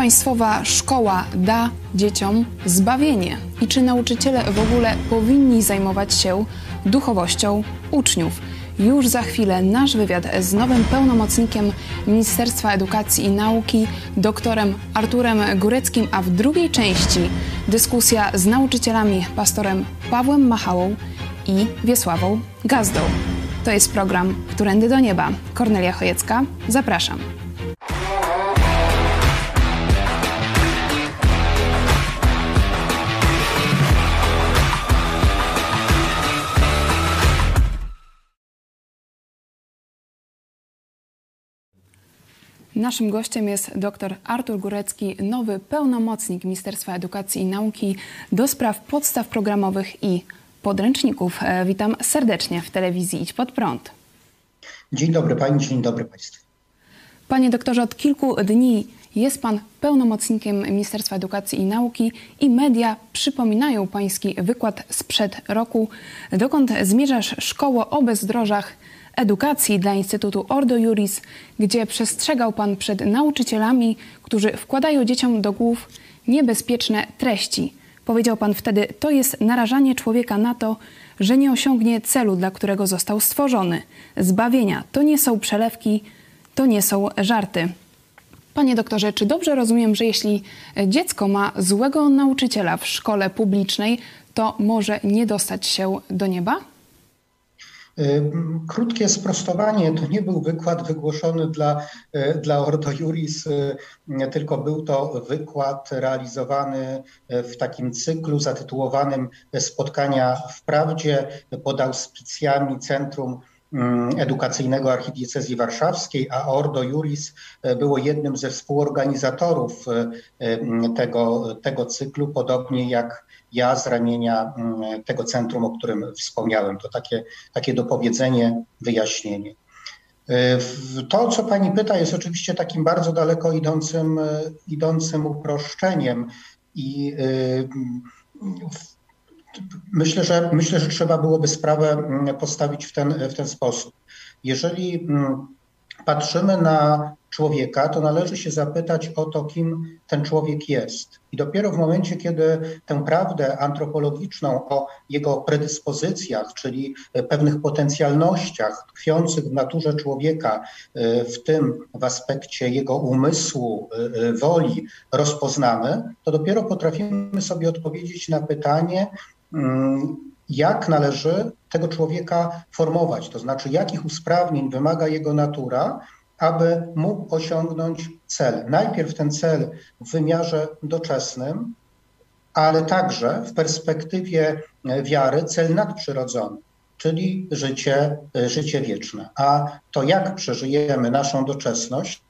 Państwowa szkoła da dzieciom zbawienie? I czy nauczyciele w ogóle powinni zajmować się duchowością uczniów? Już za chwilę nasz wywiad z nowym pełnomocnikiem Ministerstwa Edukacji i Nauki, doktorem Arturem Góreckim, a w drugiej części dyskusja z nauczycielami, pastorem Pawłem Machałą i Wiesławą Gazdą. To jest program Którędy do Nieba. Kornelia Chojecka, zapraszam. Naszym gościem jest dr Artur Górecki, nowy pełnomocnik Ministerstwa Edukacji i Nauki do spraw podstaw programowych i podręczników. E, witam serdecznie w telewizji Idź Pod Prąd. Dzień dobry Pani, dzień dobry Państwu. Panie doktorze, od kilku dni jest Pan pełnomocnikiem Ministerstwa Edukacji i Nauki i media przypominają Pański wykład sprzed roku, dokąd zmierzasz szkoło o bezdrożach edukacji dla Instytutu Ordo Juris, gdzie przestrzegał Pan przed nauczycielami, którzy wkładają dzieciom do głów niebezpieczne treści. Powiedział Pan wtedy, to jest narażanie człowieka na to, że nie osiągnie celu, dla którego został stworzony. Zbawienia to nie są przelewki, to nie są żarty. Panie doktorze, czy dobrze rozumiem, że jeśli dziecko ma złego nauczyciela w szkole publicznej, to może nie dostać się do nieba? Y, krótkie sprostowanie, to nie był wykład wygłoszony dla, y, dla Ordo Juris, y, tylko był to wykład realizowany w takim cyklu zatytułowanym Spotkania w Prawdzie pod auspicjami Centrum Edukacyjnego Archidiecezji Warszawskiej, a Ordo Juris było jednym ze współorganizatorów tego, tego cyklu, podobnie jak ja z ramienia mm, tego centrum, o którym wspomniałem. To takie, takie dopowiedzenie, wyjaśnienie. E, to, co pani pyta, jest oczywiście takim bardzo daleko idącym, e, idącym uproszczeniem i e, myślę, że, myślę, że trzeba byłoby sprawę mm, postawić w ten, w ten sposób. Jeżeli mm, patrzymy na człowieka, to należy się zapytać o to, kim ten człowiek jest. I dopiero w momencie, kiedy tę prawdę antropologiczną o jego predyspozycjach, czyli pewnych potencjalnościach tkwiących w naturze człowieka, w tym w aspekcie jego umysłu, woli, rozpoznamy, to dopiero potrafimy sobie odpowiedzieć na pytanie, mm, jak należy tego człowieka formować, to znaczy jakich usprawnień wymaga jego natura, aby mógł osiągnąć cel. Najpierw ten cel w wymiarze doczesnym, ale także w perspektywie wiary cel nadprzyrodzony, czyli życie, życie wieczne. A to, jak przeżyjemy naszą doczesność,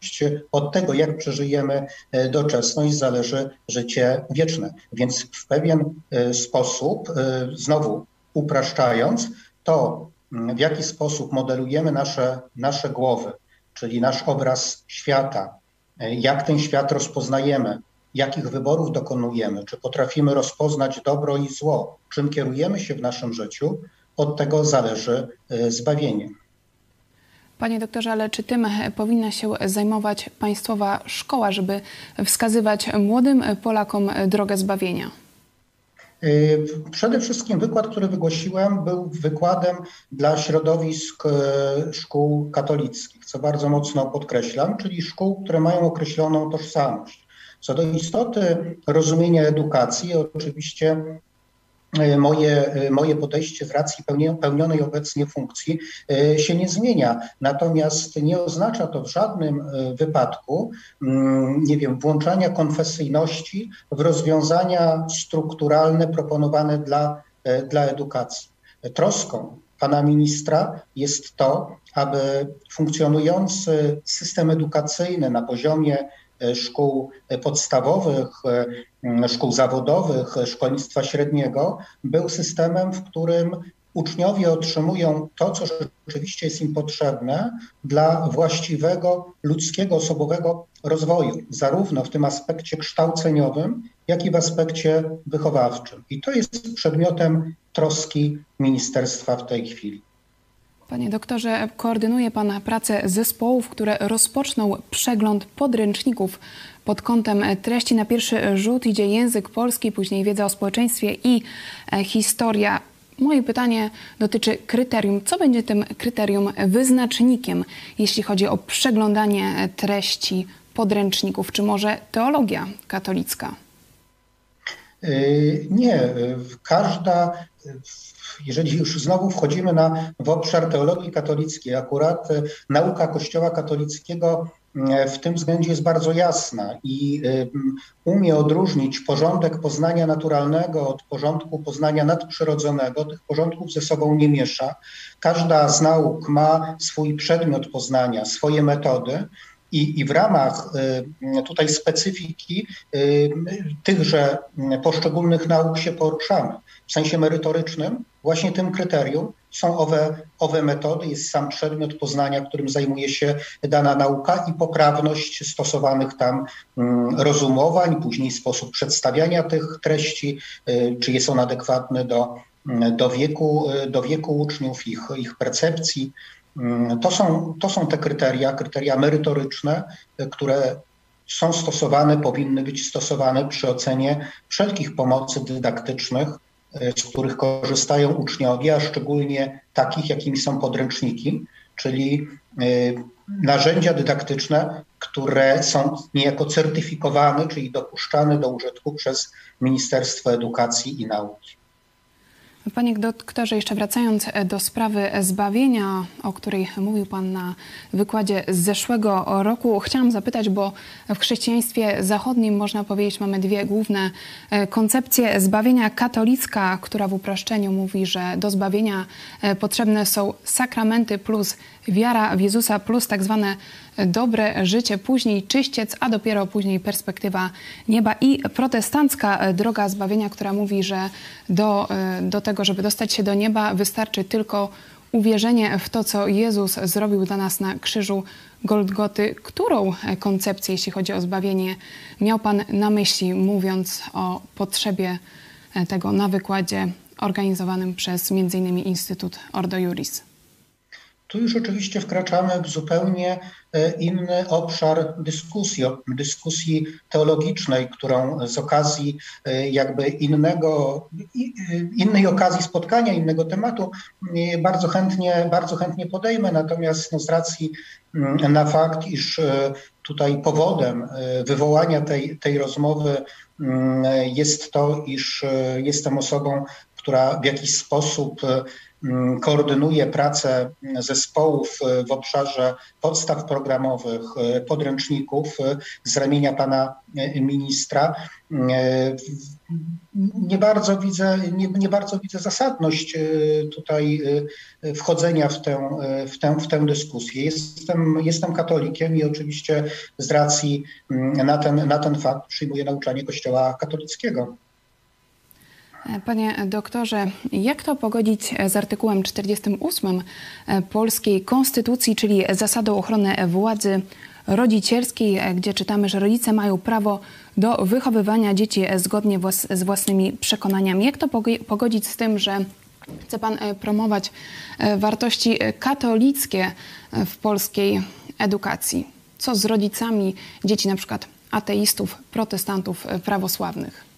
od tego, jak przeżyjemy doczesność, zależy życie wieczne. Więc w pewien e, sposób, e, znowu upraszczając, to w jaki sposób modelujemy nasze, nasze głowy, czyli nasz obraz świata, e, jak ten świat rozpoznajemy, jakich wyborów dokonujemy, czy potrafimy rozpoznać dobro i zło, czym kierujemy się w naszym życiu, od tego zależy e, zbawienie. Panie doktorze, ale czy tym e, powinna się zajmować państwowa szkoła, żeby wskazywać młodym Polakom drogę zbawienia? Przede wszystkim wykład, który wygłosiłem, był wykładem dla środowisk szkół katolickich, co bardzo mocno podkreślam, czyli szkół, które mają określoną tożsamość. Co do istoty rozumienia edukacji, oczywiście E, moje, e, moje podejście z racji pełnionej obecnie funkcji e, się nie zmienia. Natomiast nie oznacza to w żadnym wypadku, mm, nie wiem, włączania konfesyjności w rozwiązania strukturalne proponowane dla, dla edukacji. Troską pana ministra jest to, aby funkcjonujący system edukacyjny na poziomie E, szkół podstawowych, e, szkół zawodowych, szkolnictwa średniego był systemem, w którym uczniowie otrzymują to, co rzeczywiście jest im potrzebne dla właściwego ludzkiego, osobowego rozwoju, zarówno w tym aspekcie kształceniowym, jak i w aspekcie wychowawczym. I to jest przedmiotem troski ministerstwa w tej chwili. Panie doktorze, koordynuje Pan pracę zespołów, które rozpoczną przegląd podręczników pod kątem treści. Na pierwszy rzut idzie język polski, później wiedza o społeczeństwie i historia. Moje pytanie dotyczy kryterium. Co będzie tym kryterium wyznacznikiem, jeśli chodzi o przeglądanie treści podręczników, czy może teologia katolicka? Y, nie, każda, jeżeli już znowu wchodzimy na, w obszar teologii katolickiej, akurat y, nauka Kościoła katolickiego y, w tym względzie jest bardzo jasna i umie odróżnić porządek poznania naturalnego od porządku poznania nadprzyrodzonego. Tych porządków ze sobą nie miesza. Każda z nauk ma swój przedmiot poznania, swoje metody. I, I w ramach y, tutaj specyfiki y, tychże poszczególnych nauk się poruszamy. W sensie merytorycznym właśnie tym kryterium są owe, owe metody, jest sam przedmiot poznania, którym zajmuje się dana nauka i poprawność stosowanych tam mm, rozumowań, później sposób przedstawiania tych treści, y, czy jest on adekwatny do, do, wieku, do wieku uczniów, ich, ich percepcji. Mm, to są, to są te kryteria, kryteria merytoryczne, które są stosowane, powinny być stosowane przy ocenie wszelkich pomocy dydaktycznych, z których korzystają uczniowie, a szczególnie takich, jakimi są podręczniki, czyli y, narzędzia dydaktyczne, które są niejako certyfikowane, czyli dopuszczane do użytku przez Ministerstwo Edukacji i Nauki. Panie doktorze, jeszcze wracając e, do sprawy zbawienia, o której mówił Pan na wykładzie z zeszłego roku, chciałam zapytać, bo w chrześcijaństwie zachodnim można powiedzieć mamy dwie główne e, koncepcje. Zbawienia katolicka, która w uproszczeniu mówi, że do zbawienia e, potrzebne są sakramenty plus wiara w Jezusa plus tak zwane dobre życie, później czyściec, a dopiero później perspektywa nieba i protestancka droga zbawienia, która mówi, że do, do tego, żeby dostać się do nieba, wystarczy tylko uwierzenie w to, co Jezus zrobił dla nas na krzyżu Goldgoty. Którą koncepcję, jeśli chodzi o zbawienie, miał Pan na myśli, mówiąc o potrzebie tego na wykładzie organizowanym przez m.in. Instytut Ordo Juris? Tu już oczywiście wkraczamy w zupełnie e, inny obszar dyskusji, dyskusji teologicznej, którą z okazji e, jakby innego, e, innej okazji spotkania, innego tematu bardzo chętnie, bardzo chętnie podejmę. Natomiast no, z racji mm, na fakt, iż tutaj powodem wywołania tej, tej rozmowy mm, jest to, iż jestem osobą, która w jakiś sposób koordynuje pracę zespołów e, w obszarze podstaw programowych, e, podręczników e, z ramienia pana ministra. Nie bardzo widzę, nie, nie bardzo widzę zasadność tutaj wchodzenia w tę, w tę, w tę dyskusję. Jestem, jestem katolikiem i oczywiście z racji mm, na ten, na ten fakt przyjmuję nauczanie Kościoła katolickiego. Panie doktorze, jak to pogodzić z artykułem 48 polskiej konstytucji, czyli zasadą ochrony władzy rodzicielskiej, gdzie czytamy, że rodzice mają prawo do wychowywania dzieci zgodnie z własnymi przekonaniami. Jak to pogodzić z tym, że chce Pan promować wartości katolickie w polskiej edukacji? Co z rodzicami dzieci na przykład ateistów, protestantów prawosławnych?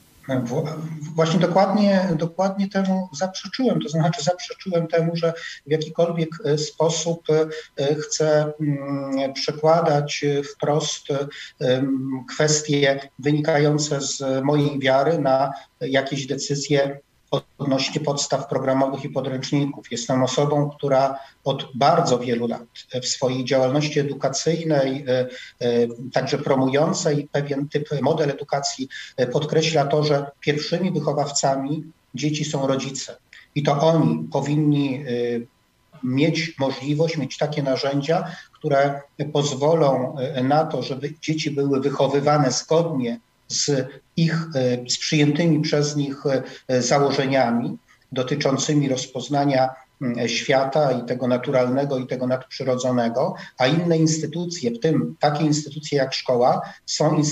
Właśnie dokładnie, dokładnie temu zaprzeczyłem, to znaczy zaprzeczyłem temu, że w jakikolwiek e, sposób e, chcę mm, przekładać wprost e, kwestie wynikające z mojej wiary na jakieś decyzje odnośnie podstaw programowych i podręczników. Jestem osobą, która od bardzo wielu lat w swojej działalności edukacyjnej, e, e, także promującej pewien typ, model edukacji, e, podkreśla to, że pierwszymi wychowawcami dzieci są rodzice. I to oni powinni mieć możliwość, mieć takie narzędzia, które pozwolą na to, żeby dzieci były wychowywane zgodnie z ich, e, z przyjętymi przez nich e, założeniami dotyczącymi rozpoznania świata i tego naturalnego i tego nadprzyrodzonego, a inne instytucje, w tym takie instytucje jak szkoła, są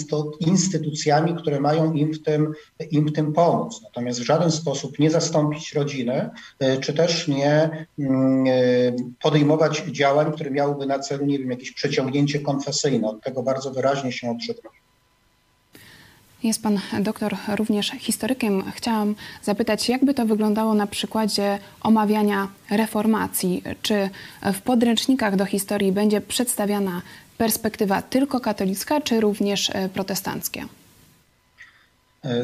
instytucjami, które mają im w tym, im w tym pomóc. Natomiast w żaden sposób nie zastąpić rodziny, e, czy też nie podejmować działań, które miałyby na celu, nie wiem, jakieś przeciągnięcie konfesyjne. Od tego bardzo wyraźnie się odżegnuję. Jest pan doktor również historykiem. Chciałam zapytać, jakby to wyglądało na przykładzie omawiania reformacji? Czy w podręcznikach do historii będzie przedstawiana perspektywa tylko katolicka, czy również e, protestancka?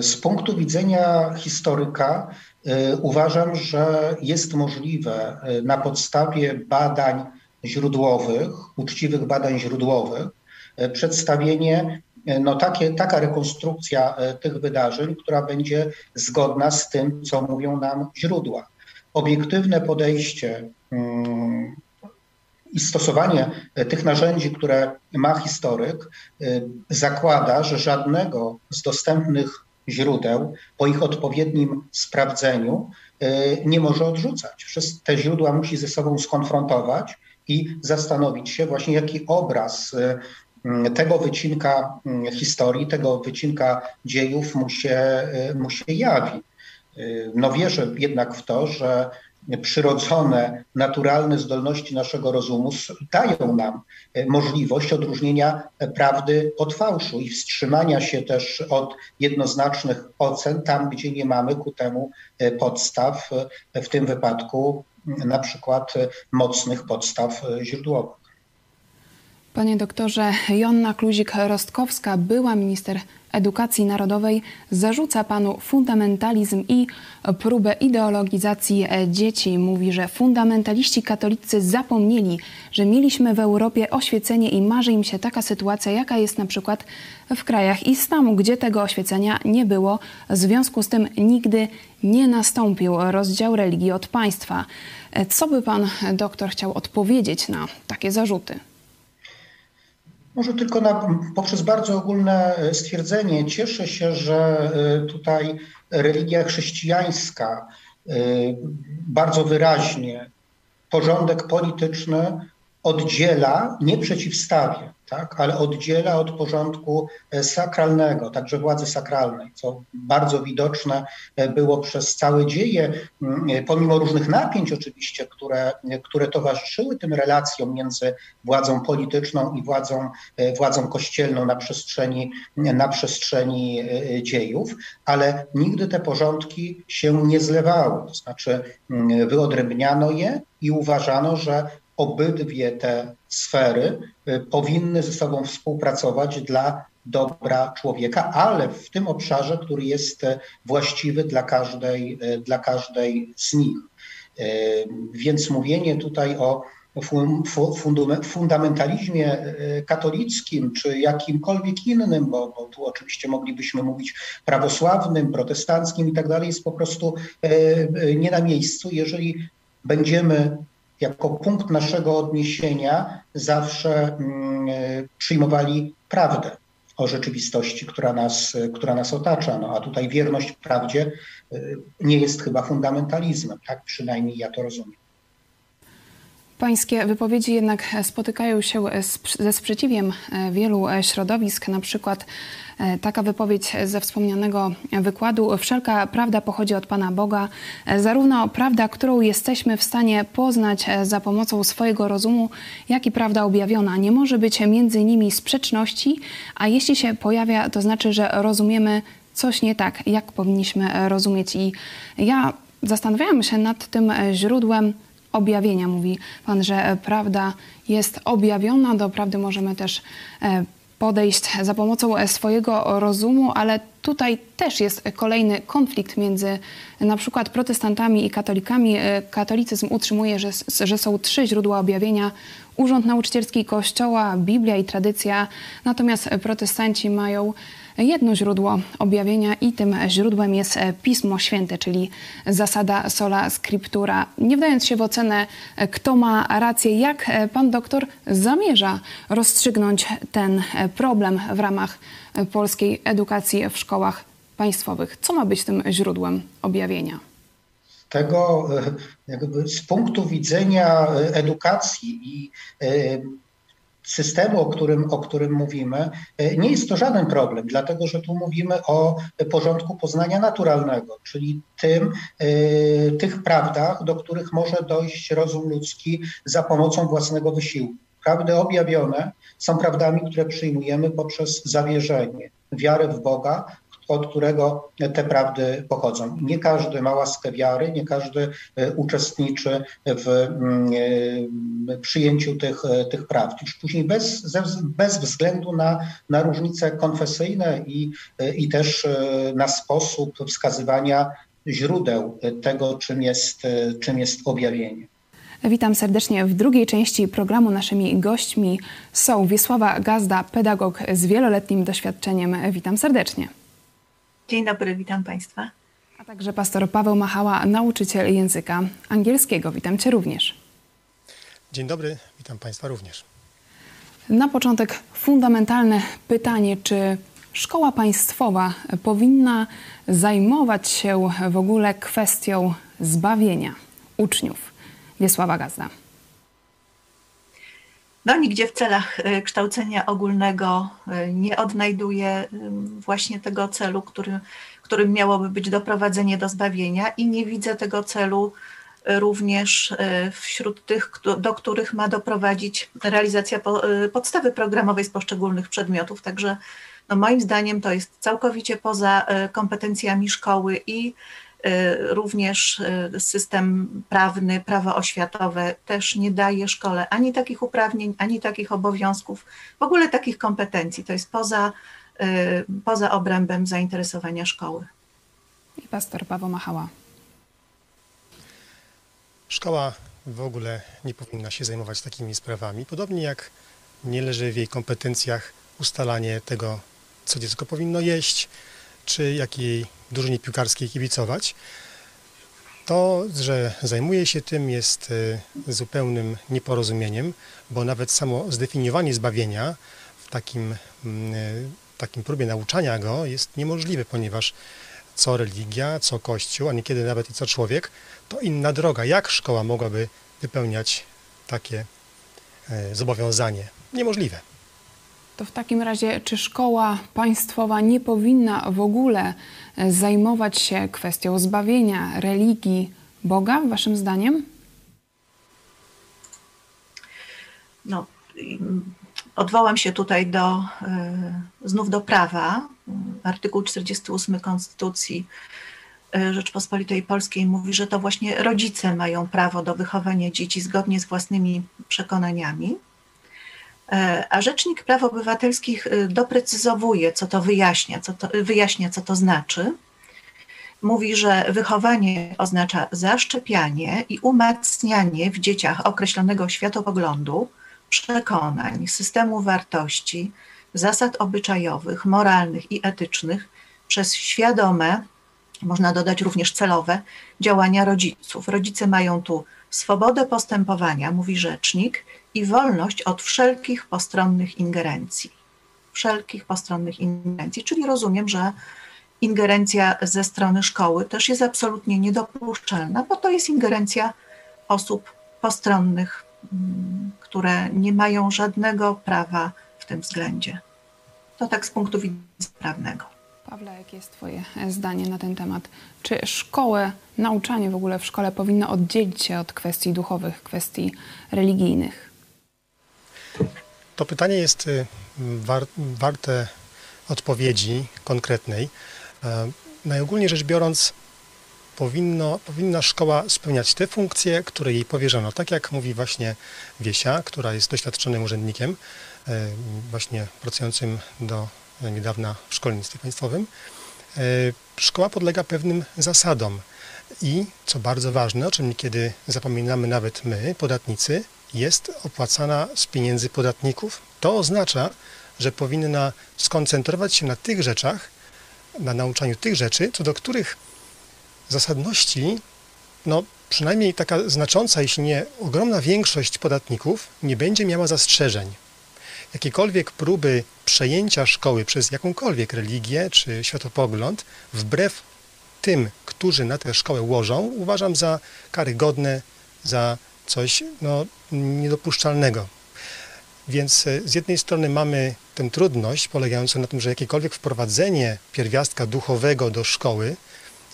Z punktu widzenia historyka e, uważam, że jest możliwe e, na podstawie badań źródłowych, uczciwych badań źródłowych, przedstawienie no takie, taka rekonstrukcja tych wydarzeń, która będzie zgodna z tym, co mówią nam źródła. Obiektywne podejście mm, i stosowanie e, tych narzędzi, które ma historyk, e, zakłada, że żadnego z dostępnych źródeł po ich odpowiednim sprawdzeniu e, nie może odrzucać. Te źródła musi ze sobą skonfrontować i zastanowić się właśnie, jaki obraz tego wycinka historii, tego wycinka dziejów mu się, mu się jawi. No wierzę jednak w to, że przyrodzone, naturalne zdolności naszego rozumu dają nam e, możliwość odróżnienia prawdy od fałszu i wstrzymania się też od jednoznacznych ocen tam, gdzie nie mamy ku temu podstaw, w tym wypadku na przykład mocnych podstaw źródłowych. Panie doktorze, Jonna Kluzik-Rostkowska, była minister edukacji narodowej, zarzuca panu fundamentalizm i próbę ideologizacji dzieci. Mówi, że fundamentaliści katolicy zapomnieli, że mieliśmy w Europie oświecenie i marzy im się taka sytuacja, jaka jest na przykład w krajach islamu, gdzie tego oświecenia nie było. W związku z tym nigdy nie nastąpił rozdział religii od państwa. Co by pan doktor chciał odpowiedzieć na takie zarzuty? Może tylko na, poprzez bardzo ogólne e, stwierdzenie. Cieszę się, że e, tutaj religia chrześcijańska e, bardzo wyraźnie porządek polityczny oddziela, nie przeciwstawia tak, ale oddziela od porządku e, sakralnego, także władzy sakralnej, co bardzo widoczne e, było przez całe dzieje, mm, e, pomimo różnych napięć oczywiście, które, które towarzyszyły tym relacjom między władzą polityczną i władzą, władzą kościelną na przestrzeni, na przestrzeni dziejów, ale nigdy te porządki się nie zlewały, to znaczy mm, wyodrębniano je i uważano, że obydwie te sfery y, powinny ze sobą współpracować dla dobra człowieka, ale w tym obszarze, który jest e, właściwy dla każdej, e, dla każdej z nich. Więc mówienie tutaj o fundamentalizmie katolickim czy jakimkolwiek innym, bo, bo, tu oczywiście moglibyśmy mówić prawosławnym, protestanckim i tak dalej, jest po prostu nie na miejscu, jeżeli będziemy jako punkt naszego odniesienia zawsze mm, przyjmowali prawdę o rzeczywistości, która nas, która nas otacza. No, a tutaj wierność prawdzie y, nie jest chyba fundamentalizmem, tak przynajmniej ja to rozumiem. Pańskie wypowiedzi jednak spotykają się ze sprzeciwiem e, wielu e, środowisk, na przykład e, taka wypowiedź ze wspomnianego wykładu. Wszelka prawda pochodzi od Pana Boga, zarówno prawda, którą jesteśmy w stanie poznać za pomocą swojego rozumu, jak i prawda objawiona. Nie może być między nimi sprzeczności, a jeśli się pojawia, to znaczy, że rozumiemy coś nie tak, jak powinniśmy rozumieć. I ja zastanawiałam się nad tym źródłem objawienia. Mówi Pan, że prawda jest objawiona, do prawdy możemy też e, podejść za pomocą e, swojego rozumu, ale tutaj też jest kolejny konflikt między na przykład protestantami i katolikami. E, katolicyzm utrzymuje, że, że są trzy źródła objawienia. Urząd Nauczycielski Kościoła, Biblia i tradycja, natomiast protestanci mają jedno źródło objawienia i tym źródłem jest Pismo Święte, czyli zasada sola scriptura. Nie wdając się w ocenę, kto ma rację, jak pan doktor zamierza rozstrzygnąć ten problem w ramach polskiej edukacji w szkołach państwowych? Co ma być tym źródłem objawienia? Tego jakby z punktu widzenia edukacji i systemu, o którym, o którym mówimy, e, nie jest to żaden problem, dlatego że tu mówimy o porządku poznania naturalnego, czyli tym, e, tych prawdach, do których może dojść rozum ludzki za pomocą własnego wysiłku. Prawdy objawione są prawdami, które przyjmujemy poprzez zawierzenie, wiarę w Boga, od którego te prawdy pochodzą. Nie każdy ma łaskę wiary, nie każdy uczestniczy w mm, przyjęciu tych, tych prawd. Już później bez, bez względu na, na różnice konfesyjne i, i też na sposób wskazywania źródeł tego, czym jest, czym jest objawienie. Witam serdecznie w drugiej części programu. Naszymi gośćmi są Wiesława Gazda, pedagog z wieloletnim doświadczeniem. Witam serdecznie. Dzień dobry, witam Państwa. A także pastor Paweł Machała, nauczyciel języka angielskiego. Witam Cię również. Dzień dobry, witam Państwa również. Na początek fundamentalne pytanie, czy szkoła państwowa powinna zajmować się w ogóle kwestią zbawienia uczniów? Wiesława Gazda. No, nigdzie w celach e, kształcenia ogólnego e, nie odnajduje właśnie tego celu, który, którym miałoby być doprowadzenie do zbawienia, i nie widzę tego celu e, również wśród tych, do których ma doprowadzić realizacja podstawy programowej z poszczególnych przedmiotów. Także no moim zdaniem to jest całkowicie poza kompetencjami szkoły i również y, system prawny, prawo oświatowe też nie daje szkole ani takich uprawnień, ani takich obowiązków, w ogóle takich kompetencji. To jest poza, y, poza obrębem zainteresowania szkoły. I pastor Paweł Machała. Szkoła w ogóle nie powinna się zajmować takimi sprawami, podobnie jak nie leży w jej kompetencjach ustalanie tego, co dziecko powinno jeść, czy jakiej drużynie piłkarskiej kibicować. To, że zajmuje się tym jest e, zupełnym nieporozumieniem, bo nawet samo zdefiniowanie zbawienia w takim, mm, e, takim próbie nauczania go jest niemożliwe, ponieważ co religia, co Kościół, a niekiedy nawet i co człowiek, to inna droga. Jak szkoła mogłaby wypełniać takie e, zobowiązanie? Niemożliwe. To w takim razie, czy szkoła państwowa nie powinna w ogóle e, zajmować się kwestią zbawienia religii Boga, Waszym zdaniem? No, odwołam się tutaj do, e, znów do prawa. Artykuł 48 Konstytucji e, Rzeczpospolitej Polskiej mówi, że to właśnie rodzice mają prawo do wychowania dzieci zgodnie z własnymi przekonaniami. E, a Rzecznik Praw Obywatelskich e, doprecyzowuje, co to wyjaśnia, co to, wyjaśnia, co to znaczy. Mówi, że wychowanie oznacza zaszczepianie i umacnianie w dzieciach określonego światopoglądu, przekonań, systemu wartości, zasad obyczajowych, moralnych i etycznych przez świadome, można dodać również celowe, działania rodziców. Rodzice mają tu swobodę postępowania, mówi rzecznik, i wolność od wszelkich postronnych ingerencji. Wszelkich postronnych ingerencji, czyli rozumiem, że ingerencja ze strony szkoły też jest absolutnie niedopuszczalna, bo to jest ingerencja osób postronnych, mm, które nie mają żadnego prawa w tym względzie. To tak z punktu widzenia prawnego. Pawle, jakie jest Twoje zdanie na ten temat? Czy szkołę, nauczanie w ogóle w szkole powinno oddzielić się od kwestii duchowych, kwestii religijnych? To pytanie jest y, war, warte odpowiedzi konkretnej. E, najogólniej rzecz biorąc, powinno, powinna szkoła spełniać te funkcje, które jej powierzono. Tak jak mówi właśnie Wiesia, która jest doświadczonym urzędnikiem, e, właśnie pracującym do niedawna w szkolnictwie państwowym. E, szkoła podlega pewnym zasadom i, co bardzo ważne, o czym niekiedy zapominamy nawet my, podatnicy, jest opłacana z pieniędzy podatników. To oznacza, że powinna skoncentrować się na tych rzeczach, na nauczaniu tych rzeczy, co do których zasadności, no przynajmniej taka znacząca, jeśli nie ogromna większość podatników nie będzie miała zastrzeżeń. Jakiekolwiek próby przejęcia szkoły przez jakąkolwiek religię czy światopogląd, wbrew tym, którzy na tę szkołę łożą, uważam za karygodne, za coś no, niedopuszczalnego. Więc e, z jednej strony mamy tę trudność polegającą na tym, że jakiekolwiek wprowadzenie pierwiastka duchowego do szkoły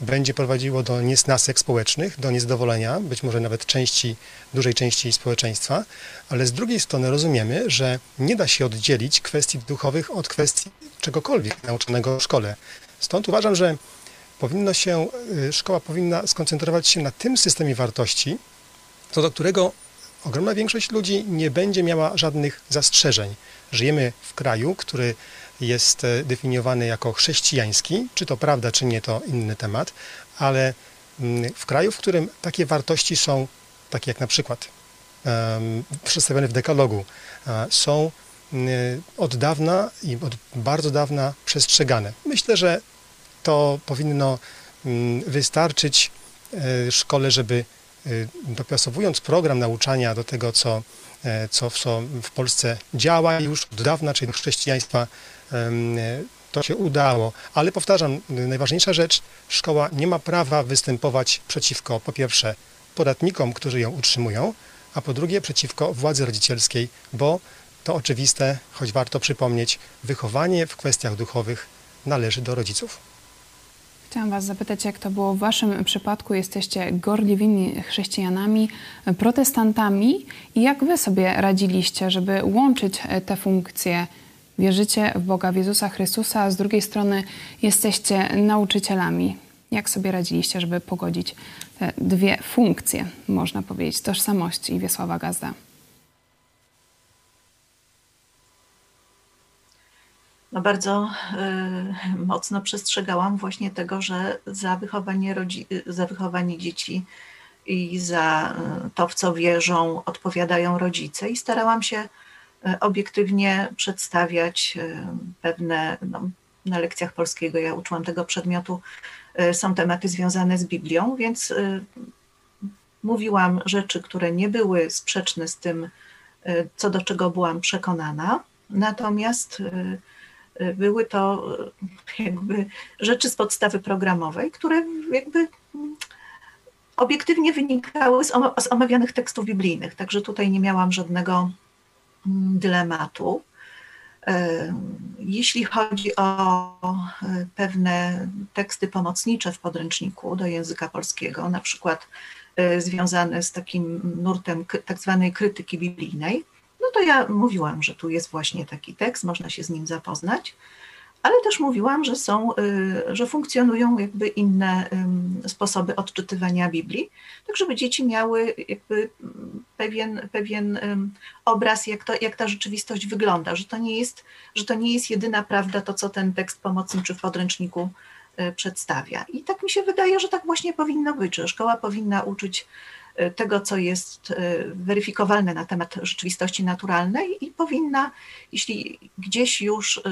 będzie prowadziło do niesnasek społecznych, do niezadowolenia, być może nawet części, dużej części społeczeństwa, ale z drugiej strony rozumiemy, że nie da się oddzielić kwestii duchowych od kwestii czegokolwiek nauczonego w szkole. Stąd uważam, że powinno się, szkoła powinna skoncentrować się na tym systemie wartości, co do którego ogromna większość ludzi nie będzie miała żadnych zastrzeżeń. Żyjemy w kraju, który jest definiowany jako chrześcijański, czy to prawda, czy nie, to inny temat, ale mm, w kraju, w którym takie wartości są, takie jak na przykład przedstawione w dekalogu, są mm, od dawna i od bardzo dawna przestrzegane. Myślę, że to powinno mm, wystarczyć e, szkole, żeby e, dopasowując program nauczania do tego, co, e, co w Polsce działa już od dawna, czyli do chrześcijaństwa, to się udało. Ale powtarzam, najważniejsza rzecz, szkoła nie ma prawa występować przeciwko, po pierwsze, podatnikom, którzy ją utrzymują, a po drugie przeciwko władzy rodzicielskiej, bo to oczywiste, choć warto przypomnieć, wychowanie w kwestiach duchowych należy do rodziców. Chciałam Was zapytać, jak to było w Waszym przypadku. Jesteście gorliwymi chrześcijanami, protestantami i jak Wy sobie radziliście, żeby łączyć te funkcje? Wierzycie w Boga, w Jezusa Chrystusa, a z drugiej strony jesteście nauczycielami. Jak sobie radziliście, żeby pogodzić te dwie funkcje, można powiedzieć, tożsamości Wiesława Gazda? no bardzo y, mocno przestrzegałam właśnie tego, że za wychowanie, rodzi- za wychowanie dzieci i za y, to, w co wierzą, odpowiadają rodzice, i starałam się obiektywnie przedstawiać pewne, no, na lekcjach polskiego ja uczyłam tego przedmiotu, są tematy związane z Biblią, więc mówiłam rzeczy, które nie były sprzeczne z tym, co do czego byłam przekonana. Natomiast były to jakby rzeczy z podstawy programowej, które jakby obiektywnie wynikały z, omawianych tekstów biblijnych, także tutaj nie miałam żadnego dylematu. Y, jeśli chodzi o pewne teksty pomocnicze w podręczniku do języka polskiego, na przykład związane z takim nurtem tak zwanej krytyki biblijnej, no to ja mówiłam, że tu jest właśnie taki tekst, można się z nim zapoznać, ale też mówiłam, że są, y, że funkcjonują jakby inne sposoby odczytywania Biblii, tak żeby dzieci miały jakby pewien, pewien obraz, jak, to, jak ta rzeczywistość wygląda, że to, nie jest, że to nie jest jedyna prawda to, co ten tekst pomocniczy w podręczniku y, przedstawia. I tak mi się wydaje, że tak właśnie powinno być, że szkoła powinna uczyć tego, co jest y, weryfikowalne na temat rzeczywistości naturalnej i powinna, jeśli gdzieś już y,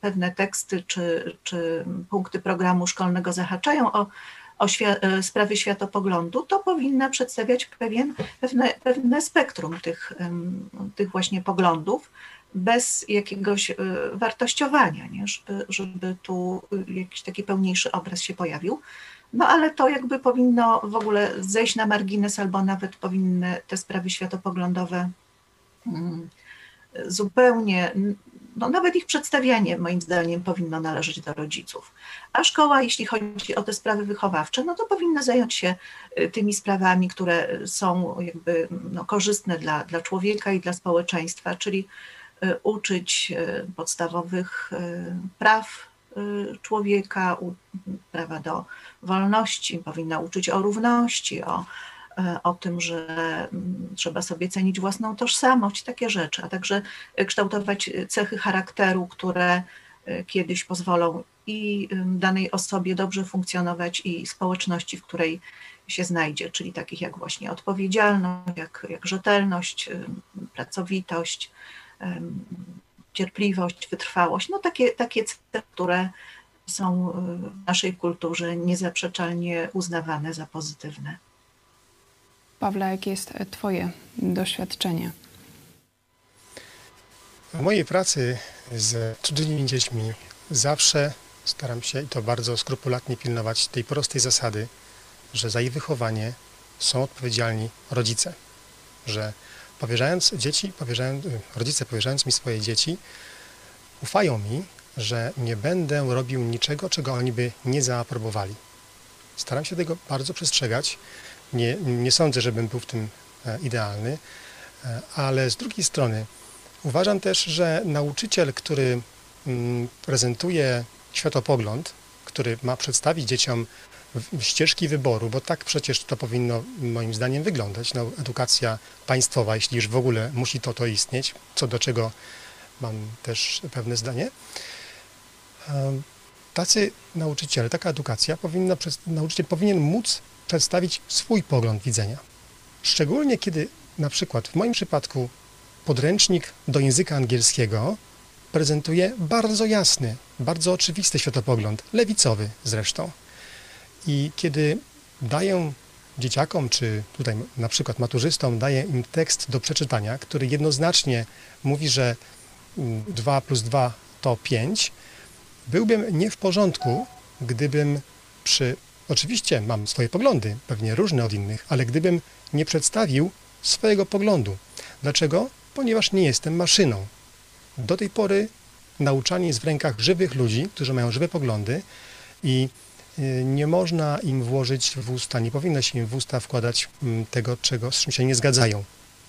pewne teksty czy, czy punkty programu szkolnego zahaczają o, o sprawy światopoglądu, to powinna przedstawiać pewien, pewne, pewne spektrum tych, tych właśnie poglądów, bez jakiegoś wartościowania, nie? Żeby, żeby tu jakiś taki pełniejszy obraz się pojawił. No ale to jakby powinno w ogóle zejść na margines, albo nawet powinny te sprawy światopoglądowe mm, zupełnie, no nawet ich przedstawianie moim zdaniem powinno należeć do rodziców. A szkoła, jeśli chodzi o te sprawy wychowawcze, no to powinna zająć się y, tymi sprawami, które są jakby no, korzystne dla, dla człowieka i dla społeczeństwa, czyli y, uczyć y, podstawowych praw człowieka, prawa do wolności, powinna uczyć o równości, o, e, o tym, że mm, trzeba sobie cenić własną tożsamość, takie rzeczy, a także kształtować cechy charakteru, które e, kiedyś pozwolą i danej osobie dobrze funkcjonować i społeczności, w której się znajdzie, czyli takich jak właśnie odpowiedzialność, jak, jak rzetelność, pracowitość, cierpliwość, wytrwałość, no takie, takie cechy, które są w naszej kulturze niezaprzeczalnie uznawane za pozytywne. Pawle, jakie jest Twoje doświadczenie? W mojej pracy z cudzymi dziećmi zawsze staram się i to bardzo skrupulatnie pilnować tej prostej zasady, że za ich wychowanie są odpowiedzialni rodzice. Że powierzając dzieci, powierzając, rodzice powierzając mi swoje dzieci, ufają mi, że nie będę robił niczego, czego oni by nie zaaprobowali. Staram się tego bardzo przestrzegać. Nie, nie sądzę, żebym był w tym e, idealny, e, ale z drugiej strony uważam też, że nauczyciel, który mm, prezentuje światopogląd, który ma przedstawić dzieciom ścieżki wyboru, bo tak przecież to powinno moim zdaniem wyglądać. No, edukacja państwowa, jeśli już w ogóle musi to to istnieć, co do czego mam też pewne zdanie. Tacy nauczyciele, taka edukacja powinna, nauczyciel powinien móc przedstawić swój pogląd widzenia. Szczególnie kiedy na przykład w moim przypadku podręcznik do języka angielskiego prezentuje bardzo jasny, bardzo oczywisty światopogląd, lewicowy zresztą. I kiedy daję dzieciakom, czy tutaj na przykład maturzystom, daję im tekst do przeczytania, który jednoznacznie mówi, że 2 plus 2 to 5, byłbym nie w porządku, gdybym przy. Oczywiście mam swoje poglądy, pewnie różne od innych, ale gdybym nie przedstawił swojego poglądu. Dlaczego? Ponieważ nie jestem maszyną. Do tej pory nauczanie jest w rękach żywych ludzi, którzy mają żywe poglądy i y, nie można im włożyć w usta, nie powinno się im w usta wkładać mm, tego, czego, z czym się nie zgadzają.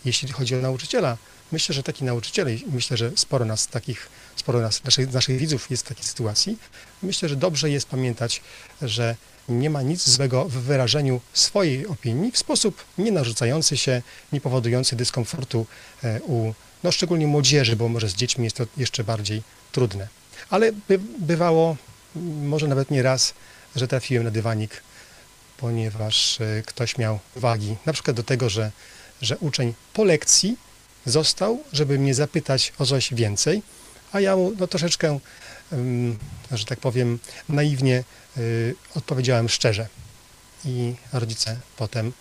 Jeśli chodzi o nauczyciela, myślę, że taki nauczyciele, myślę, że sporo nas takich, sporo nas, naszych, naszych widzów jest w takiej sytuacji, myślę, że dobrze jest pamiętać, że nie ma nic złego w wyrażeniu swojej opinii w sposób nie narzucający się, nie powodujący dyskomfortu e, u, no szczególnie młodzieży, bo może z dziećmi jest to jeszcze bardziej trudne. Ale by, bywało, może nawet nie raz, że trafiłem na dywanik, ponieważ e, ktoś miał uwagi, na przykład do tego, że, że uczeń po lekcji został, żeby mnie zapytać o coś więcej, a ja mu no, troszeczkę, że tak powiem, naiwnie y, odpowiedziałem szczerze. I rodzice potem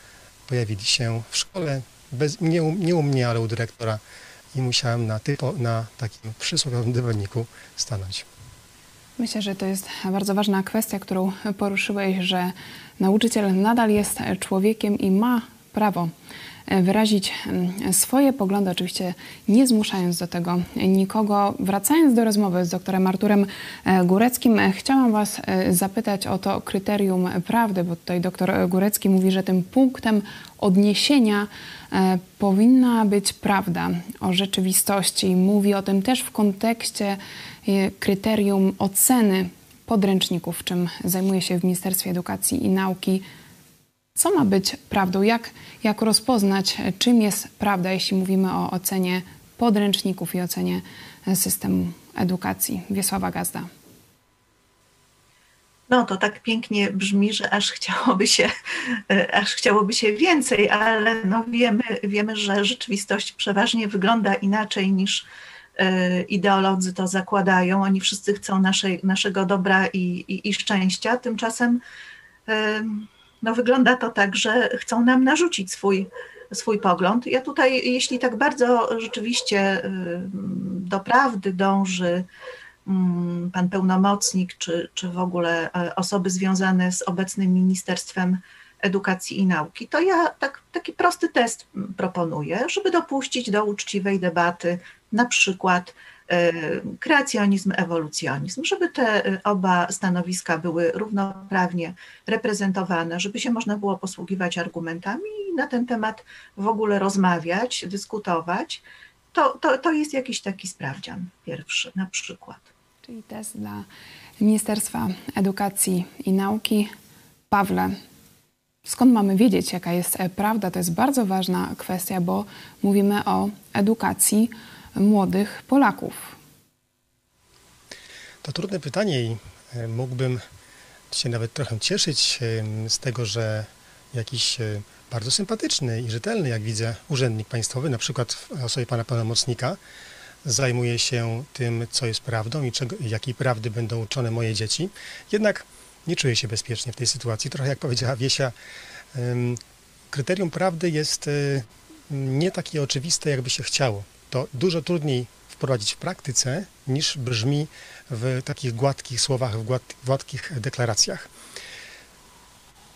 pojawili się w szkole, bez, nie, u, nie u mnie, ale u dyrektora i musiałem na, typo, na takim przysłowiowym dywaniku stanąć. Myślę, że to jest bardzo ważna kwestia, którą poruszyłeś, że nauczyciel nadal jest człowiekiem i ma prawo wyrazić mm, swoje poglądy, oczywiście nie zmuszając do tego nikogo. Wracając do rozmowy z doktorem Arturem e, Góreckim, e, chciałam Was zapytać o to kryterium prawdy, bo tutaj doktor Górecki mówi, że tym punktem odniesienia powinna być prawda o rzeczywistości. Mówi o tym też w kontekście kryterium oceny podręczników, czym zajmuje się w Ministerstwie Edukacji i Nauki co ma być prawdą? Jak, jak rozpoznać, czym jest prawda, jeśli mówimy o ocenie podręczników i ocenie systemu edukacji? Wiesława Gazda. No to tak pięknie brzmi, że aż chciałoby się, aż chciałoby się więcej, ale no wiemy, wiemy, że rzeczywistość przeważnie wygląda inaczej niż e, ideolodzy to zakładają. Oni wszyscy chcą naszej, naszego dobra i, i, i szczęścia. Tymczasem no wygląda to tak, że chcą nam narzucić swój, swój pogląd. Ja tutaj, jeśli tak bardzo rzeczywiście y, do prawdy dąży mm, pan pełnomocnik, czy, czy w ogóle e, osoby związane z obecnym Ministerstwem Edukacji i Nauki, to ja tak, taki prosty test proponuję, żeby dopuścić do uczciwej debaty na przykład kreacjonizm, ewolucjonizm, żeby te e, oba stanowiska były równoprawnie reprezentowane, żeby się można było posługiwać argumentami i na ten temat w ogóle rozmawiać, dyskutować, to, to, to jest jakiś taki sprawdzian pierwszy na przykład. Czyli test dla Ministerstwa Edukacji i Nauki. Pawle, skąd mamy wiedzieć, jaka jest prawda? To jest bardzo ważna kwestia, bo mówimy o edukacji młodych Polaków? To trudne pytanie i e, mógłbym się nawet trochę cieszyć e, z tego, że jakiś e, bardzo sympatyczny i rzetelny, jak widzę, urzędnik państwowy, na przykład w osobie pana pełnomocnika, zajmuje się tym, co jest prawdą i czego, jakiej prawdy będą uczone moje dzieci. Jednak nie czuję się bezpiecznie w tej sytuacji. Trochę jak powiedziała Wiesia, kryterium prawdy jest nie takie oczywiste, jakby się chciało to dużo trudniej wprowadzić w praktyce niż brzmi w takich gładkich słowach, w gładkich deklaracjach.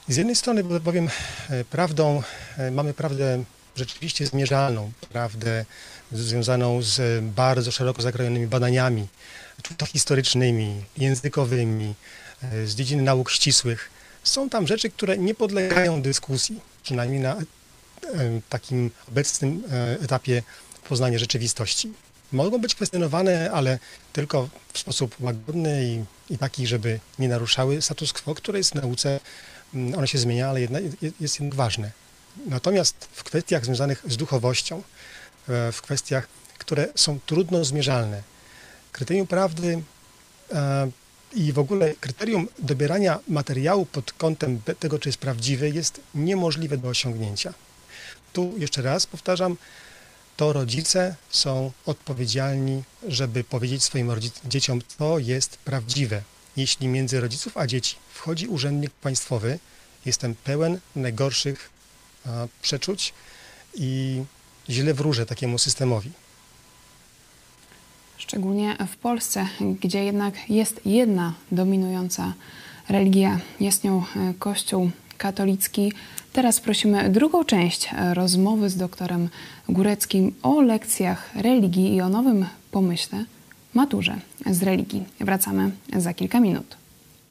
Z jednej strony bowiem e, prawdą e, mamy prawdę rzeczywiście zmierzalną, prawdę związaną z bardzo szeroko zakrojonymi badaniami, czy to historycznymi, językowymi, e, z dziedziny nauk ścisłych. Są tam rzeczy, które nie podlegają dyskusji, przynajmniej na takim obecnym etapie poznanie rzeczywistości. mogą być kwestionowane, ale tylko w sposób łagodny i, i taki, żeby nie naruszały status quo, które jest w nauce, mm, ono się zmienia, ale jedna, jest jednak ważne. Natomiast w kwestiach związanych z duchowością, e, w kwestiach, które są trudno zmierzalne, kryterium prawdy e, i w ogóle kryterium dobierania materiału pod kątem tego, czy jest prawdziwy, jest niemożliwe do osiągnięcia. Tu jeszcze raz powtarzam, to rodzice są odpowiedzialni, żeby powiedzieć swoim dzieciom, co jest prawdziwe. Jeśli między rodziców a dzieci wchodzi urzędnik państwowy, jestem pełen najgorszych a, przeczuć i źle wróżę takiemu systemowi. Szczególnie w Polsce, gdzie jednak jest jedna dominująca religia, jest nią e, Kościół katolicki. Teraz prosimy drugą część e, rozmowy z doktorem Góreckim o lekcjach religii i o nowym pomyśle maturze z religii. Wracamy za kilka minut.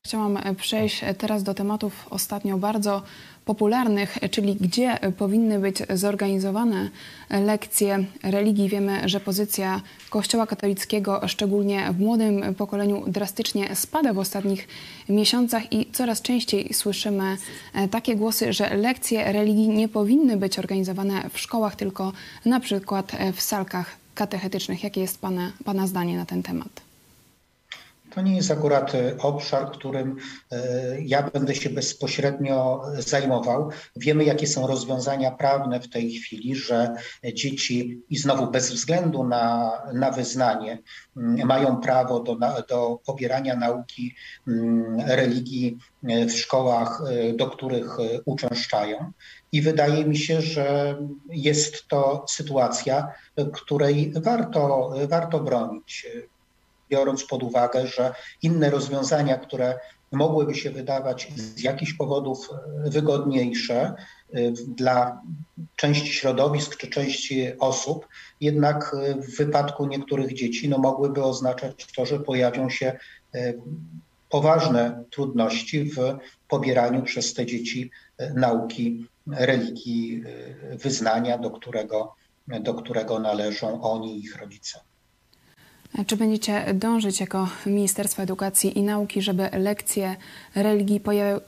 Chciałam przejść teraz do tematów ostatnio bardzo popularnych, czyli gdzie powinny być zorganizowane lekcje religii. Wiemy, że pozycja Kościoła katolickiego, szczególnie w młodym pokoleniu, drastycznie spada w ostatnich miesiącach i coraz częściej słyszymy e, takie głosy, że lekcje religii nie powinny być organizowane w szkołach, tylko na przykład w salkach katechetycznych. Jakie jest Pana, Pana zdanie na ten temat? To nie jest akurat e, obszar, którym e, ja będę się bezpośrednio zajmował. Wiemy, jakie są rozwiązania prawne w tej chwili, że dzieci i znowu bez względu na, na wyznanie mają prawo do, do pobierania nauki religii e, w szkołach, do których uczęszczają. I wydaje mi się, że jest to sytuacja, której warto, warto bronić biorąc pod uwagę, że inne rozwiązania, które mogłyby się wydawać z jakichś powodów wygodniejsze y, dla części środowisk czy części osób, jednak w wypadku niektórych dzieci no, mogłyby oznaczać to, że pojawią się poważne trudności w pobieraniu przez te dzieci nauki religii, wyznania, do którego, do którego należą oni i ich rodzice. Czy będziecie dążyć jako Ministerstwo Edukacji i Nauki, żeby lekcje religii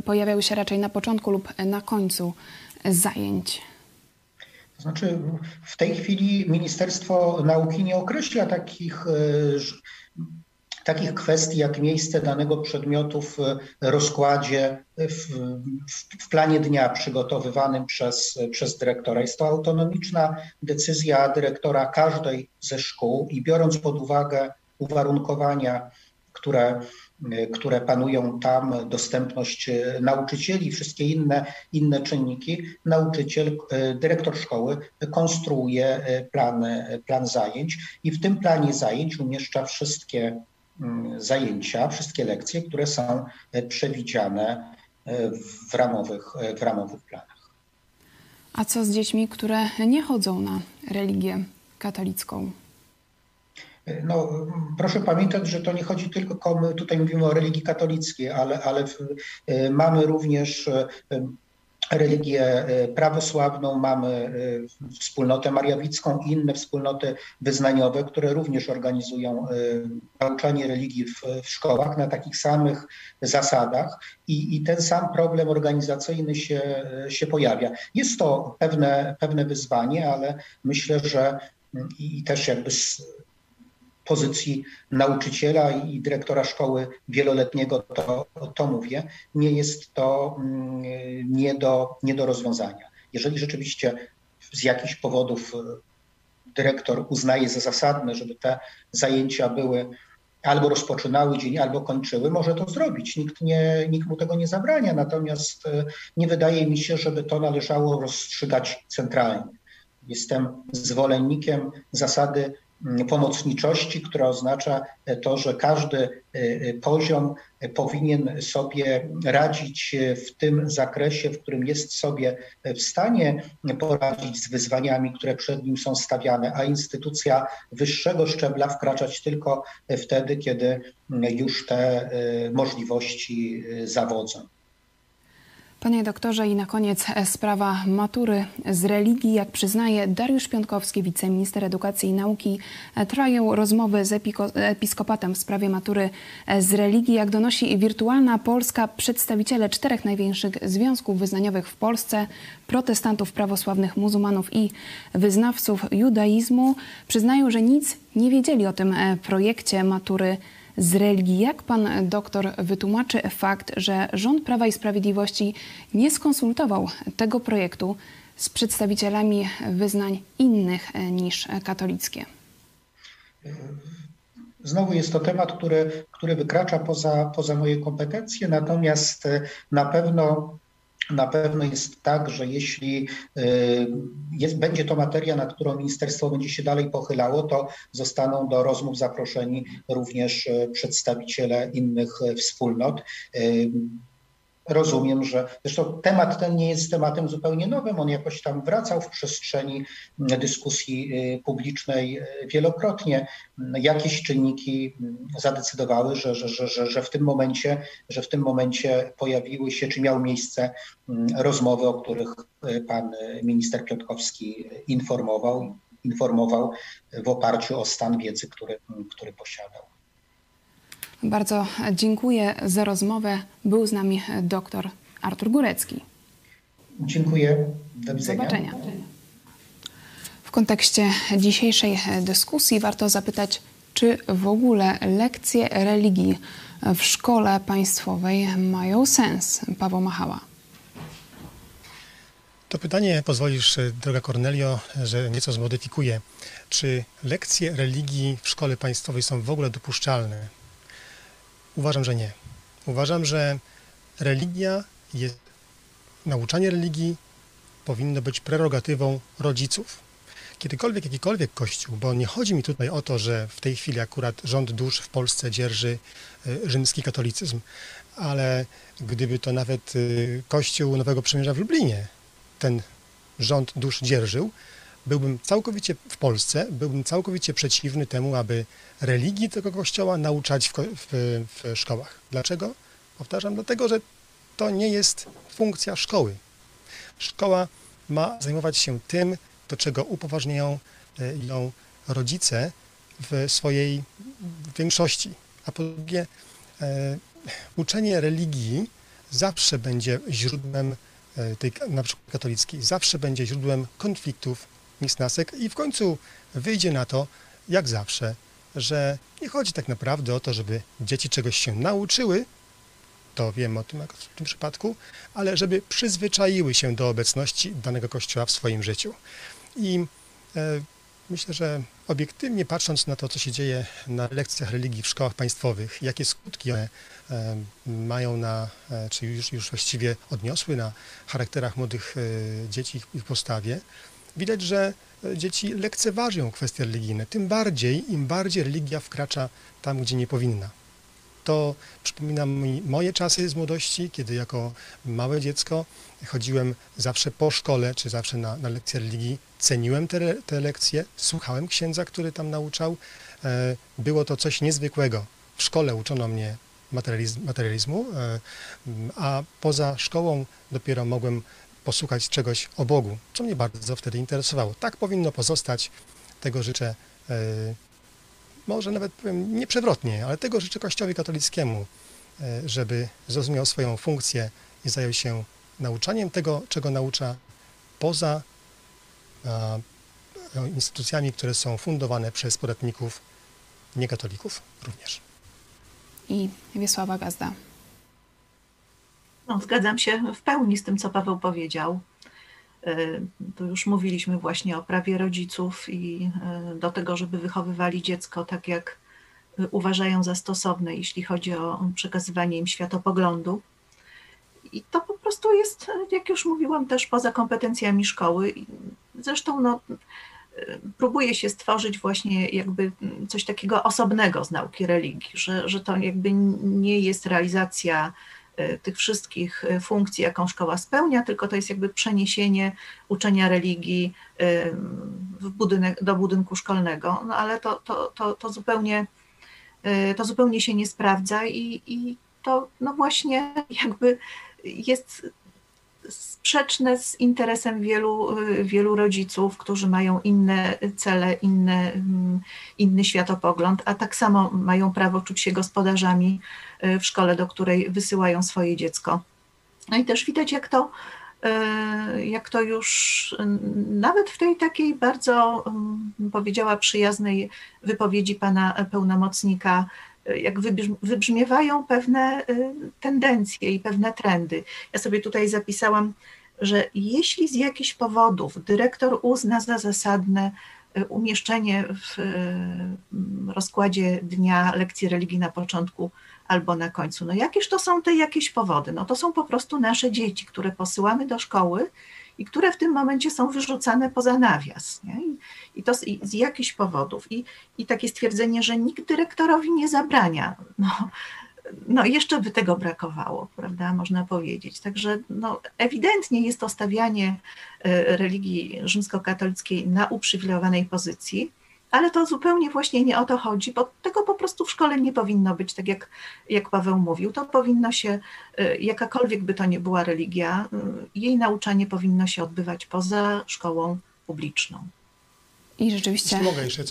pojawiały się raczej na początku lub na końcu zajęć? To znaczy, w tej chwili Ministerstwo Nauki nie określa takich e, takich kwestii jak miejsce danego przedmiotu w rozkładzie, w, w, planie dnia przygotowywanym przez, przez dyrektora. Jest to autonomiczna decyzja dyrektora każdej ze szkół i biorąc pod uwagę uwarunkowania, które, które panują tam, dostępność nauczycieli, wszystkie inne, inne czynniki, nauczyciel, dyrektor szkoły konstruuje plan, plan zajęć i w tym planie zajęć umieszcza wszystkie zajęcia, wszystkie lekcje, które są e, przewidziane e, w ramowych, e, w ramowych planach. A co z dziećmi, które nie chodzą na religię katolicką? No, proszę pamiętać, że to nie chodzi tylko, my tutaj mówimy o religii katolickiej, ale, ale mamy również religię e, prawosławną, mamy e, wspólnotę mariawicką i inne wspólnoty wyznaniowe, które również organizują e, nauczanie religii w, w szkołach na takich samych zasadach i, i, ten sam problem organizacyjny się, się pojawia. Jest to pewne, pewne wyzwanie, ale myślę, że i, i też jakby pozycji nauczyciela i dyrektora szkoły wieloletniego, to, to mówię, nie jest to mm, nie do, nie do rozwiązania. Jeżeli rzeczywiście z jakichś powodów e, dyrektor uznaje za zasadne, żeby te zajęcia były albo rozpoczynały dzień, albo kończyły, może to zrobić. Nikt, nie, nikt mu tego nie zabrania, natomiast e, nie wydaje mi się, żeby to należało rozstrzygać centralnie. Jestem zwolennikiem zasady pomocniczości, która oznacza to, że każdy e, e, poziom powinien sobie radzić w tym zakresie, w którym jest sobie w stanie poradzić z wyzwaniami, które przed nim są stawiane, a instytucja wyższego szczebla wkraczać tylko wtedy, kiedy już te e, możliwości zawodzą. Panie doktorze, i na koniec e, sprawa matury z religii. Jak przyznaje Dariusz Piątkowski, wiceminister edukacji i nauki, e, trwają rozmowy z episkopatem w sprawie matury e, z religii. Jak donosi wirtualna Polska, przedstawiciele czterech największych związków wyznaniowych w Polsce, protestantów, prawosławnych, muzułmanów i wyznawców judaizmu, przyznają, że nic nie wiedzieli o tym projekcie matury z religii. Jak pan doktor wytłumaczy fakt, że rząd Prawa i Sprawiedliwości nie skonsultował tego projektu z przedstawicielami wyznań innych niż katolickie? Znowu jest to temat, który, który wykracza poza, poza moje kompetencje, natomiast na pewno na pewno jest tak, że jeśli y, jest, będzie to materia, na którą ministerstwo będzie się dalej pochylało, to zostaną do rozmów zaproszeni również y, przedstawiciele innych y, wspólnot. Rozumiem, że zresztą temat ten nie jest tematem zupełnie nowym, on jakoś tam wracał w przestrzeni dyskusji publicznej wielokrotnie. Jakieś czynniki zadecydowały, że, że, że, że, w tym momencie, że w tym momencie pojawiły się, czy miały miejsce rozmowy, o których pan minister Piotkowski informował, informował w oparciu o stan wiedzy, który, który posiadał. Bardzo dziękuję za rozmowę. Był z nami dr Artur Górecki. Dziękuję. Do widzenia. Zobaczenia. W kontekście dzisiejszej dyskusji warto zapytać, czy w ogóle lekcje religii w szkole państwowej mają sens? Paweł Machała. To pytanie pozwolisz, droga Cornelio, że nieco zmodyfikuję. Czy lekcje religii w szkole państwowej są w ogóle dopuszczalne? Uważam, że nie. Uważam, że religia jest, nauczanie religii powinno być prerogatywą rodziców. Kiedykolwiek jakikolwiek kościół, bo nie chodzi mi tutaj o to, że w tej chwili akurat rząd dusz w Polsce dzierży y, rzymski katolicyzm, ale gdyby to nawet y, kościół Nowego Przymierza w Lublinie ten rząd dusz dzierżył, byłbym całkowicie w Polsce, byłbym całkowicie przeciwny temu, aby religii tego kościoła nauczać w, w, w szkołach. Dlaczego? Powtarzam, dlatego, że to nie jest funkcja szkoły. Szkoła ma zajmować się tym, do czego upoważniają e, ją rodzice w swojej większości. A po drugie, e, uczenie religii zawsze będzie źródłem e, tej, na przykład katolickiej, zawsze będzie źródłem konfliktów Misnasek i w końcu wyjdzie na to, jak zawsze, że nie chodzi tak naprawdę o to, żeby dzieci czegoś się nauczyły, to wiem o tym w tym przypadku, ale żeby przyzwyczaiły się do obecności danego kościoła w swoim życiu. I e, myślę, że obiektywnie patrząc na to, co się dzieje na lekcjach religii w szkołach państwowych, jakie skutki one e, mają na, e, czy już, już właściwie odniosły na charakterach młodych e, dzieci, ich postawie, widać, że e, dzieci lekceważą kwestie religijne, tym bardziej, im bardziej religia wkracza tam, gdzie nie powinna. To przypomina mi moje czasy z młodości, kiedy jako małe dziecko chodziłem zawsze po szkole, czy zawsze na, na lekcje religii, ceniłem te, te lekcje, słuchałem księdza, który tam nauczał. E, było to coś niezwykłego. W szkole uczono mnie materializm, materializmu, e, a poza szkołą dopiero mogłem posłuchać czegoś o Bogu, co mnie bardzo wtedy interesowało. Tak powinno pozostać, tego życzę, e, może nawet powiem nieprzewrotnie, ale tego życzę Kościołowi katolickiemu, e, żeby zrozumiał swoją funkcję i zajął się nauczaniem tego, czego naucza poza instytucjami, które są fundowane przez podatników niekatolików również. I Wiesława Gazda. No, zgadzam się w pełni z tym, co Paweł powiedział. E, tu już mówiliśmy właśnie o prawie rodziców i e, do tego, żeby wychowywali dziecko tak, jak uważają za stosowne, jeśli chodzi o przekazywanie im światopoglądu. I to po prostu jest, jak już mówiłam, też poza kompetencjami szkoły. Zresztą no, próbuje się stworzyć właśnie jakby coś takiego osobnego z nauki religii, że, że to jakby nie jest realizacja tych wszystkich e, funkcji, jaką szkoła spełnia, tylko to jest jakby przeniesienie uczenia religii w budynek, do budynku szkolnego, no ale to, to, to, to, zupełnie, to zupełnie się nie sprawdza i, i to no właśnie jakby jest sprzeczne z interesem wielu, wielu rodziców, którzy mają inne cele, inne, mm, inny światopogląd, a tak samo mają prawo czuć się gospodarzami w szkole, do której wysyłają swoje dziecko. No i też widać, jak to, jak to już nawet w tej takiej bardzo, powiedziała, przyjaznej wypowiedzi pana pełnomocnika jak wybrzmiewają pewne y, tendencje i pewne trendy. Ja sobie tutaj zapisałam, że jeśli z jakichś powodów dyrektor uzna za zasadne y, umieszczenie w y, rozkładzie dnia lekcji religii na początku albo na końcu, no jakież to są te jakieś powody? No to są po prostu nasze dzieci, które posyłamy do szkoły i które w tym momencie są wyrzucane poza nawias. Nie? I, I, to z, i z jakichś powodów. I, I takie stwierdzenie, że nikt dyrektorowi nie zabrania. No, no jeszcze by tego brakowało, prawda, można powiedzieć. Także no, ewidentnie jest to stawianie e, religii rzymskokatolickiej na uprzywilejowanej pozycji ale to zupełnie właśnie nie o to chodzi, bo tego po prostu w szkole nie powinno być, tak jak, jak Paweł mówił. To powinno się, y, jakakolwiek by to nie była religia, y, jej nauczanie powinno się odbywać poza szkołą publiczną. I rzeczywiście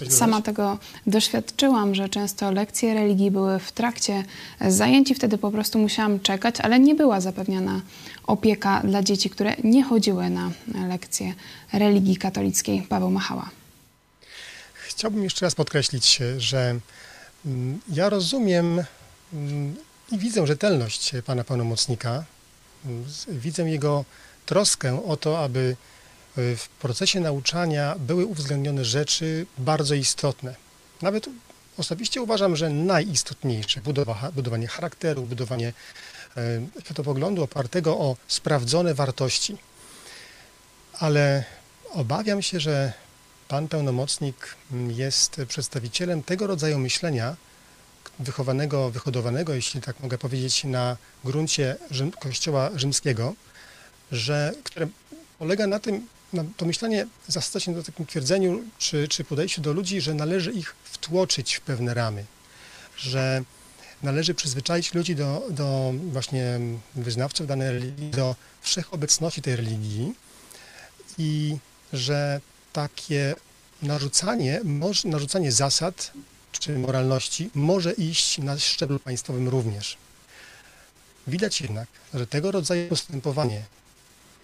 sama tego doświadczyłam, że często lekcje religii były w trakcie zajęć i wtedy po prostu musiałam czekać, ale nie była zapewniona opieka dla dzieci, które nie chodziły na lekcje religii katolickiej. Paweł Machała. Chciałbym jeszcze raz podkreślić, że mm, ja rozumiem mm, i widzę rzetelność pana pełnomocnika. Mm, widzę jego troskę o to, aby e, w procesie nauczania były uwzględnione rzeczy bardzo istotne. Nawet osobiście uważam, że najistotniejsze budowa, budowanie charakteru, budowanie e, światopoglądu opartego o sprawdzone wartości. Ale obawiam się, że Pan pełnomocnik jest przedstawicielem tego rodzaju myślenia, wychowanego, wyhodowanego, jeśli tak mogę powiedzieć, na gruncie Rzym, Kościoła rzymskiego, że, które polega na tym, na to myślenie zasadza się do takim twierdzeniu, czy, czy podejściu do ludzi, że należy ich wtłoczyć w pewne ramy, że należy przyzwyczaić ludzi do, do właśnie wyznawców danej religii, do wszechobecności tej religii i że takie narzucanie, narzucanie zasad czy moralności może iść na szczeblu państwowym również. Widać jednak, że tego rodzaju postępowanie,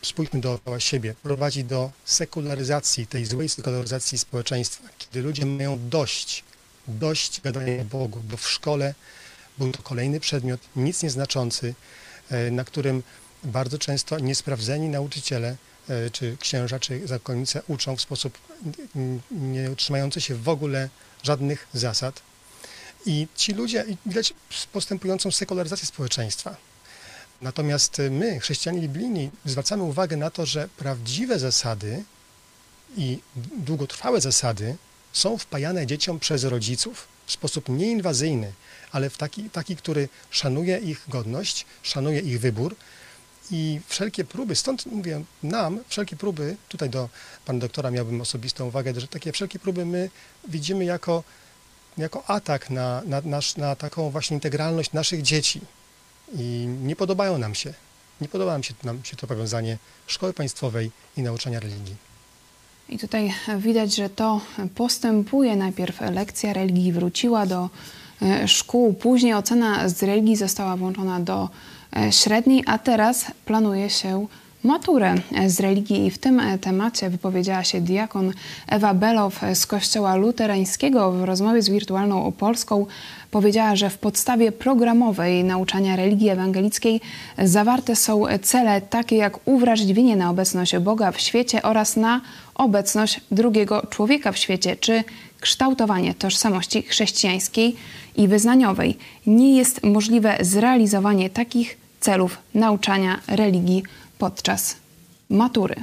spójrzmy dookoła siebie, prowadzi do sekularyzacji, tej złej sekularyzacji społeczeństwa, kiedy ludzie mają dość, dość gadania o Bogu, bo w szkole był to kolejny przedmiot, nic nieznaczący, e, na którym bardzo często niesprawdzeni nauczyciele czy księża, czy zakonnice uczą w sposób nie utrzymający się w ogóle żadnych zasad. I ci ludzie, widać postępującą sekularyzację społeczeństwa. Natomiast my, chrześcijanie biblijni, zwracamy uwagę na to, że prawdziwe zasady i długotrwałe zasady są wpajane dzieciom przez rodziców w sposób nieinwazyjny, ale w taki, taki który szanuje ich godność, szanuje ich wybór, i wszelkie próby, stąd mówię nam, wszelkie próby, tutaj do pana doktora miałbym osobistą uwagę, że takie wszelkie próby my widzimy jako, jako atak na, na, nasz, na taką właśnie integralność naszych dzieci. I nie podobają nam się. Nie podoba nam się, nam się to powiązanie szkoły państwowej i nauczania religii. I tutaj widać, że to postępuje. Najpierw lekcja religii wróciła do e, szkół, później ocena z religii została włączona do średniej, a teraz planuje się maturę z religii i w tym temacie wypowiedziała się diakon Ewa Below z Kościoła Luterańskiego w rozmowie z Wirtualną Polską. Powiedziała, że w podstawie programowej nauczania religii ewangelickiej zawarte są cele takie jak uwrażliwienie na obecność Boga w świecie oraz na obecność drugiego człowieka w świecie, czy kształtowanie tożsamości chrześcijańskiej i wyznaniowej. Nie jest możliwe zrealizowanie takich celów nauczania religii podczas matury.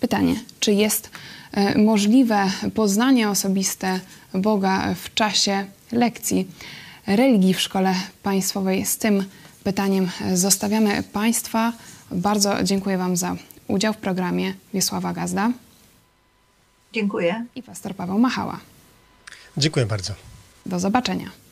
Pytanie, czy jest e, możliwe poznanie osobiste Boga w czasie lekcji religii w szkole państwowej? Z tym pytaniem zostawiamy Państwa. Bardzo dziękuję Wam za udział w programie Wiesława Gazda. Dziękuję. I pastor Paweł Machała. Dziękuję bardzo. Do zobaczenia.